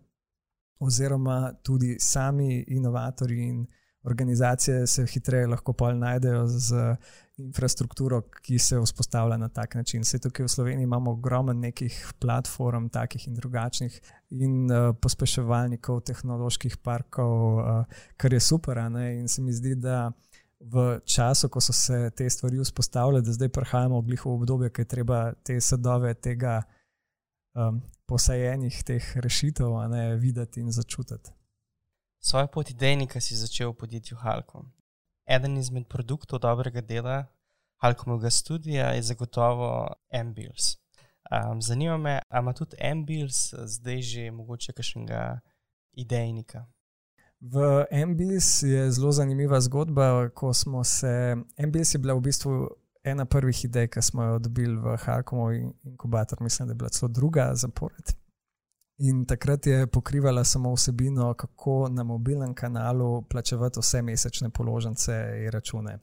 oziroma tudi sami inovatori in organizacije se hitreje lahko pol najdejo z infrastrukturo, ki se vzpostavlja na tak način. Vse tukaj v Sloveniji imamo ogromno nekih platform, takih in drugačnih, in uh, pospeševalnikov, tehnoloških parkov, uh, kar je super. In se mi zdi, da v času, ko so se te stvari vzpostavljale, da zdaj prihajamo v gliho obdobje, ki je treba te sadove tega um, posajenih teh rešitev ne, videti in začutiti. Svojo pot idejnika si začel v podjetju Halkom. Eden izmed produktov dobrega dela Halkomovega studija je zagotovo Ambils. Um, zanima me, ali ima tudi Ambils zdaj že mogoče kakšnega idejnika? V Ambils je zelo zanimiva zgodba, ko smo se. Ambils je bila v bistvu ena prvih idej, ki smo jo dobili v Halkomovi inkubator, mislim, da je bila celo druga zapored. In takrat je pokrivala samo vsebino, kako na mobilnem kanalu plačevati vse mesečne položnice in račune.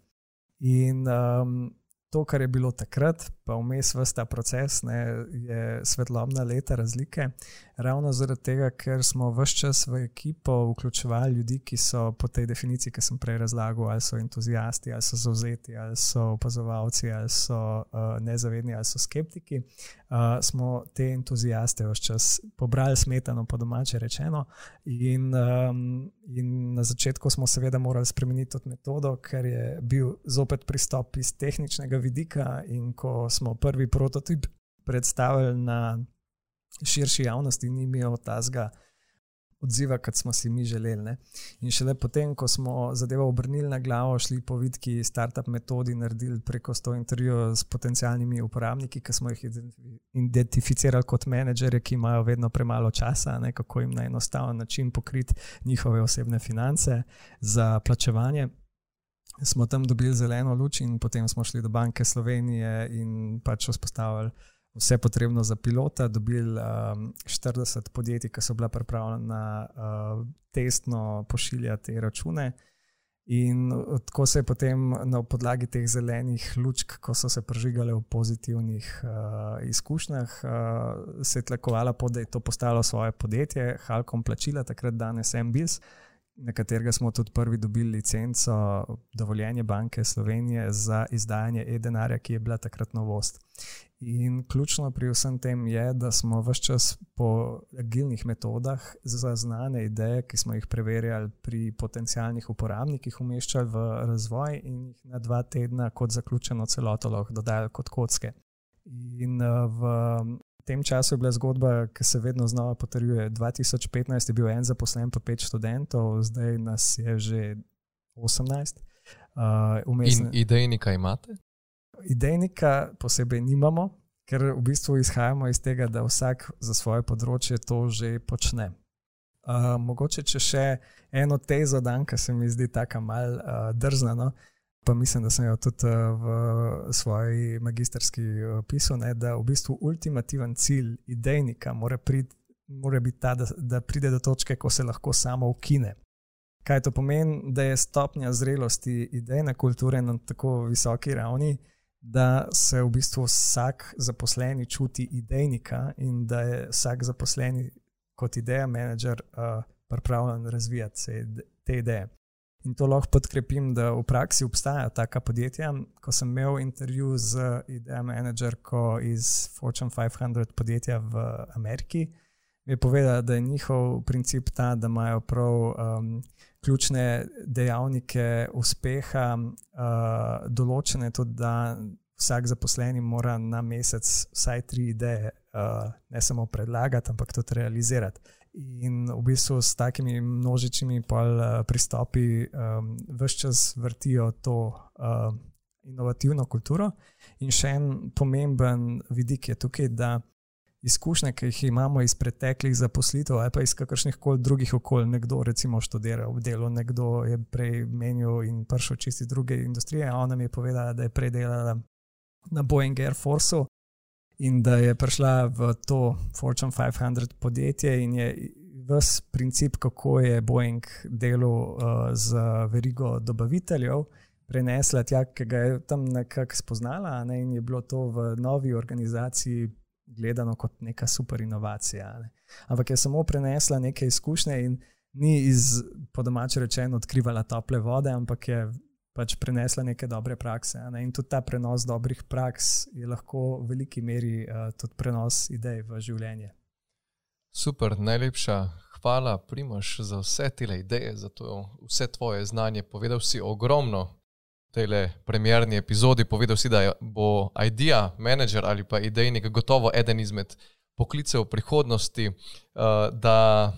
In um, to, kar je bilo takrat, pa vmes vse ta proces, ne, je svetlobna leta razlike. Ravno zaradi tega, ker smo vse čas v ekipo vključevali ljudi, ki so po tej definiciji, ki sem prej razlagal, ali so entuzijasti, ali so zauzeti, ali so opazovalci, ali so uh, nezavedni, ali so skeptiki. Uh, smo te entuzijaste vse čas pobrali smetano, po domače rečeno. In, um, in na začetku smo seveda morali spremeniti tudi metodo, ker je bil zopet pristop iz tehničnega vidika. In ko smo prvi prototip predstavili na širši javnosti, ni imel tazga odziva, kot smo si mi želeli. Ne? In šele potem, ko smo zadevo obrnili na glavo, šli po vidki startup metodi, naredili preko 100 intervjujev s potencijalnimi uporabniki, ki smo jih identificirali kot menedžerje, ki imajo vedno premalo časa, ne? kako jim na enostaven način pokriti njihove osebne finance za plačevanje smo tam dobili zeleno luč, in potem smo šli do Banke Slovenije in pač vzpostavili vse potrebno za pilota. Dobili um, 40 podjetij, ki so bila pripravljena uh, testno pošiljati te račune. In tako se je potem na podlagi teh zelenih lučk, ko so se prežigale v pozitivnih uh, izkušnjah, uh, se je tlakovala pod, da je to postalo svoje podjetje, Halkom plačila, takrat danes MBS. Uh, na katerega smo tudi prvi dobili licenco, dovoljenje Banke Slovenije za izdajanje e-denarja, ki je bila takrat novost. In ključno pri vsem tem je, da smo vse čas po agilnih metodah za znane ideje, ki smo jih preverjali pri potencijalnih uporabnikih, umeščali v razvoj in jih na dva tedna, kot zaključeno celoto, lahko dodajali kot kocke. In v tem času je bila zgodba, ki se vedno znova potrjuje. 2015 je bil en zaposlen, pa pet študentov, zdaj nas je že 18. Uh, In idejnika imate? Idejnika posebej nimamo, ker v bistvu izhajamo iz tega, da vsak za svoje področje to že počne. Uh, mogoče če še eno tezo dan, ki se mi zdi tako mal uh, drzna. No? Pa mislim, da sem jo tudi eh, v svoji magistrski eh, pisal, da v bistvu ultimativen cilj idejnika mora, prid, mora biti ta, da, da pride do točke, ko se lahko samo ukine. Kaj to pomeni, da je stopnja zrelosti idejne kulture na tako visoki ravni, da se v bistvu vsak zaposleni čuti idejnika in da je vsak zaposleni kot ideja menedžer uh, pripravljen razvijati te ideje. In to lahko podkrepim, da v praksi obstajajo taka podjetja. Ko sem imel intervju z idejo menedžerko iz Fortune 500 podjetja v Ameriki, mi je povedala, da je njihov princip ta, da imajo prav um, ključne dejavnike uspeha uh, določene tudi vsak zaposleni mora na mesec vsaj tri ideje, uh, ne samo predlagati, ampak tudi realizirati. In v bistvu s takimi množičnimi uh, pristopi um, vse čas vrtijo to uh, inovativno kulturo. In še en pomemben vidik je tukaj, da izkušnje, ki jih imamo iz preteklih zaposlitev, ali pa iz kakršnih koli drugih okolij, nekdo recimo študira v delu, nekdo je prej menil in prišel čisti druge industrije. Ona mi je povedala, da je prej delala na Boeing Air Force in da je prišla v to Fortune 500 podjetje in je ves princip, kako je Boeing delal uh, z verigo dobaviteljev. Prenesla tja, ki ga je tam nekako spoznala, ne, in je bilo to v novi organizaciji gledano kot neka super inovacija. Ne. Ampak je samo prenesla neke izkušnje in ni iz, po domače rečeno, odkrivala tople vode, ampak je pač prenesla neke dobre prakse. Ne. In tudi ta prenos dobrih praks je lahko v veliki meri uh, tudi prenos idej v življenje. Super, najlepša hvala, Primoš, za vse te ideje, za to, vse tvoje znanje. Povedal si ogromno tej premjerni epizodi povedal si, da bo idea manager ali pa idejnik gotovo eden izmed poklicev prihodnosti, uh, da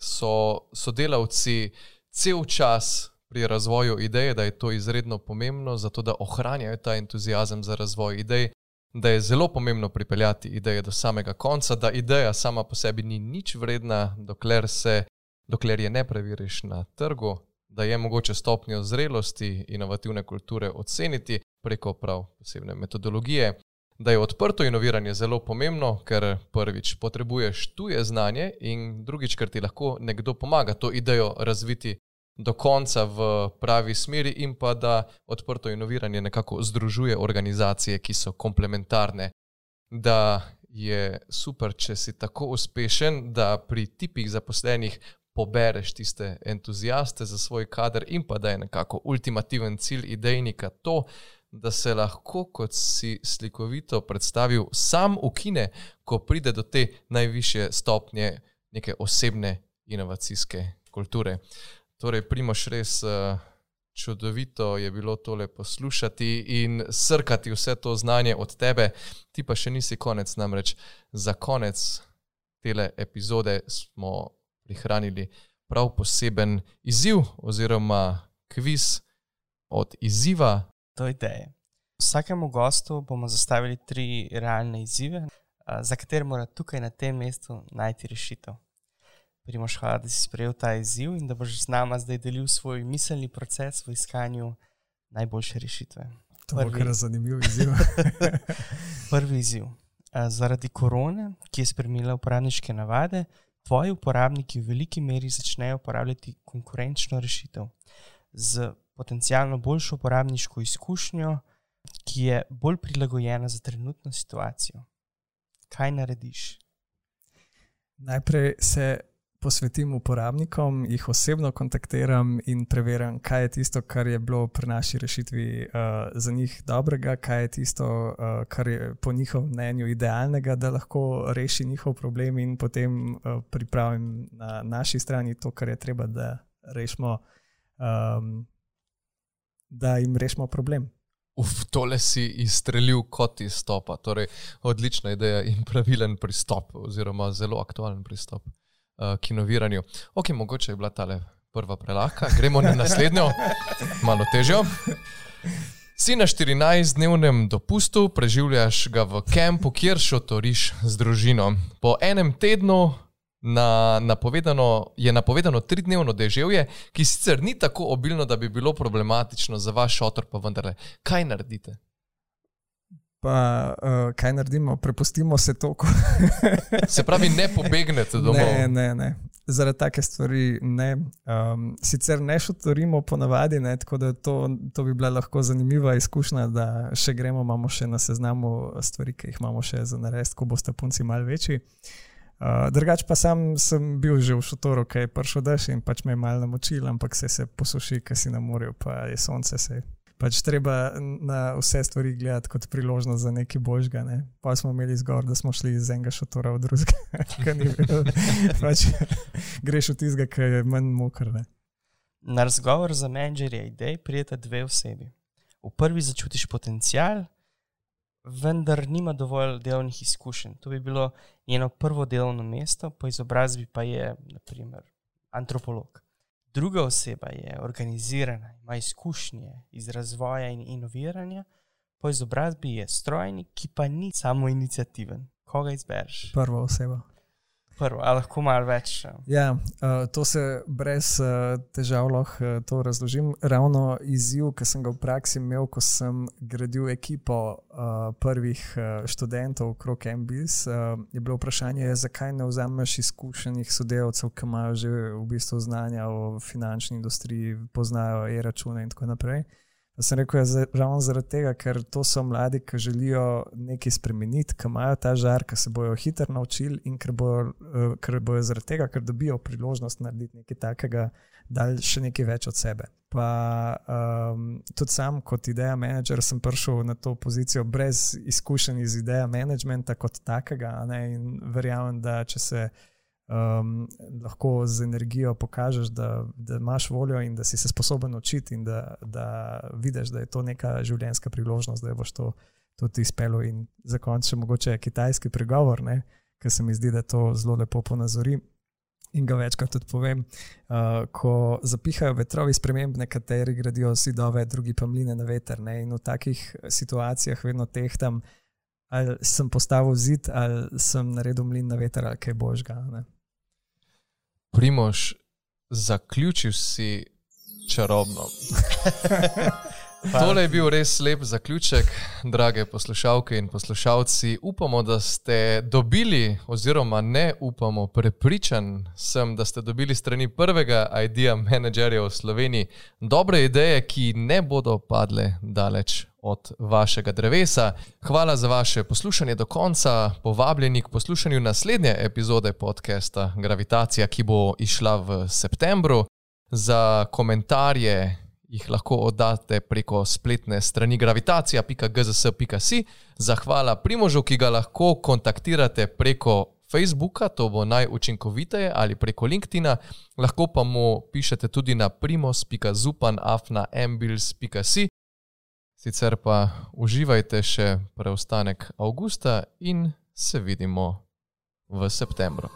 so sodelavci cel čas pri razvoju ideje, da je to izredno pomembno, zato da ohranjajo ta entuzijazem za razvoj idej, da je zelo pomembno pripeljati ideje do samega konca, da ideja sama po sebi ni nič vredna, dokler, se, dokler je ne preveriš na trgu, da je mogoče stopnjo zrelosti inovativne kulture oceniti preko prav posebne metodologije, da je odprto inoviranje zelo pomembno, ker prvič potrebuješ tuje znanje in drugič, ker ti lahko nekdo pomaga to idejo razviti do konca v pravi smeri in pa da odprto inoviranje nekako združuje organizacije, ki so komplementarne. Da je super, če si tako uspešen, da pri tipih zaposlenih pobereš tiste entuzijaste za svoj kader, in pa da je nekako ultimativen cilj idejnika to, da se lahko, kot si slikovito predstavil, sam ukine, ko pride do te najvišje stopnje neke osebne inovacijske kulture. Torej, primoš res. Uh, Čudovito je bilo tole poslušati in srkati vse to znanje od tebe, ti pa še nisi konec. Namreč za konec tele epizode smo prihranili prav poseben izziv oziroma kviz od izziva. To je ideja. Vsakemu gostu bomo zastavili tri realne izzive, za katere mora tukaj na tem mestu najti rešitev. Primoš, hvala, da si sprejel ta izziv in da boš z nama zdaj delil svoj miselni proces v iskanju najboljše rešitve. To je kar zanimiv izziv. Prvi izziv. Zaradi korone, ki je spremenila uporabniške navade, tvoji uporabniki v veliki meri začnejo uporabljati konkurenčno rešitev z potencialno boljšo uporabniško izkušnjo, ki je bolj prilagojena za trenutno situacijo. Kaj narediš? Najprej se posvetim uporabnikom, jih osebno kontaktiram in preverjam, kaj je tisto, kar je bilo pri naši rešitvi uh, za njih dobrega, kaj je tisto, uh, kar je po njihovem mnenju idealnega, da lahko reši njihov problem, in potem uh, pripravim na naši strani to, kar je treba, da, rešimo, um, da jim rešimo problem. Uf, tole si izstrelil kot izstopa. Torej, odlična ideja in pravilen pristop, oziroma zelo aktualen pristop uh, kinoviranju. Ok, mogoče je bila ta prva prelahka, gremo na naslednjo, malo težjo. Si na 14-dnevnem dopustu, preživljaš ga v kampu, kjer šotoriš z družino. Po enem tednu na, napovedano, je napovedano tridnevno deževje, ki sicer ni tako obilno, da bi bilo problematično za vaš šotor, pa vendarle, kaj naredite? Pa uh, kaj naredimo, prepustimo se to. se pravi, ne pobegnete domov. Ne, ne, ne. Zaradi take stvari ne. Um, sicer ne šotorimo ponavadi, ne, tako da to, to bi bila lahko zanimiva izkušnja, da še gremo, imamo še na seznamu stvari, ki jih imamo še za narediti, ko boste punci mal večji. Uh, drugač pa sam sem bil že v šotoru, ki je prišel dež in pač me je malo namočil, ampak se se posuši, ker si na morju, pa je sonce se pač treba na vse stvari gledati kot priložnost za nekaj božga. Ne. Pa smo imeli zgor, da smo šli iz enega šotora v drugega, ki ni bil. pač, greš v tizga, ki je manj mokr. Ne. Na razgovor za menedžerje idej prijete dve osebi. V prvi začutiš potencial, vendar nima dovolj delovnih izkušenj. To bi bilo njeno prvo delovno mesto, po izobrazbi pa je naprimer, antropolog. Druga oseba je organizirana, ima izkušnje iz razvoja in inoviranja, po izobrazbi je strojnik, ki pa ni samo inicijativen. Koga izbereš? Prva oseba prvo, ali lahko malo več. Ja, uh, to se brez uh, težav lahko uh, razložim. Ravno izziv, ki sem ga v praksi imel, ko sem gradil ekipo uh, prvih uh, študentov okrog MBS, uh, je bilo vprašanje, zakaj ne vzameš izkušenih sodelavcev, ki imajo že v bistvu znanja o finančni industriji, poznajo e-račune in tako naprej. Da sem rekel, da ja, je ravno zaradi tega, ker to so mladi, ki želijo nekaj spremeniti, ki imajo ta žar, ki se bodo hitro naučili in ker bojo, ker bojo zaradi tega, ker dobijo priložnost narediti nekaj takega, da še nekaj več od sebe. Pa um, tudi sam, kot ideja menedžer, sem prišel na to pozicijo brez izkušenj iz ideja menedžmenta kot takega. In verjamem, da če se um, lahko z energijo pokažeš, da, da imaš voljo in da si se sposoben učiti, in da, da vidiš, da je to neka življenjska priložnost, da boš to tudi izpeljal. In za konec še mogoče kitajski pregovor, ki se mi zdi, da to zelo lepo ponazori. In ga večkrat tudi povem, uh, ko zapihajo vetrovi sprememb, nekateri gradijo zidove, drugi pa mline na veter. Ne? In v takih situacijah vedno tehtam, ali sem postavil zid, ali sem naredil mlin na veter, ali kaj božga. Primož, zaključil si čarobno. Tole je bil res lep zaključek, drage poslušalke in poslušalci. Upamo, da ste dobili, oziroma ne upamo, prepričan sem, da ste dobili strani prvega idea menedžerja v Sloveniji dobre ideje, ki ne bodo padle daleč od vašega drevesa. Hvala za vaše poslušanje do konca. Povabljeni k poslušanju naslednje epizode podcasta Gravitacija, ki bo išla v septembru. Za komentarje jih lahko oddate preko spletne strani gravitacija.gzs.si. Zahvala Primožu, ki ga lahko kontaktirate preko Facebooka, to bo najučinkoviteje, ali preko LinkedIn-a, lahko pa mu pišete tudi na primos.zupan.afna.ambils.si. Sicer pa uživajte še preostanek avgusta in se vidimo v septembru.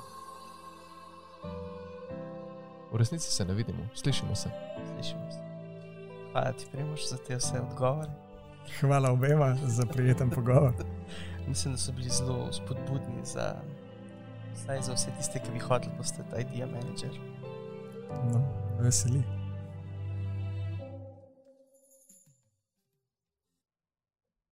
V resnici se ne vidimo, slišimo se. Slišimo se. Hvala ti, Primoš, za te vse odgovore. Hvala obema za prijeten pogovor. Mislim, da so bili zelo spodbudni za, za vse tiste, ki bi hoteli postati IT-ja menedžer. No, veseli.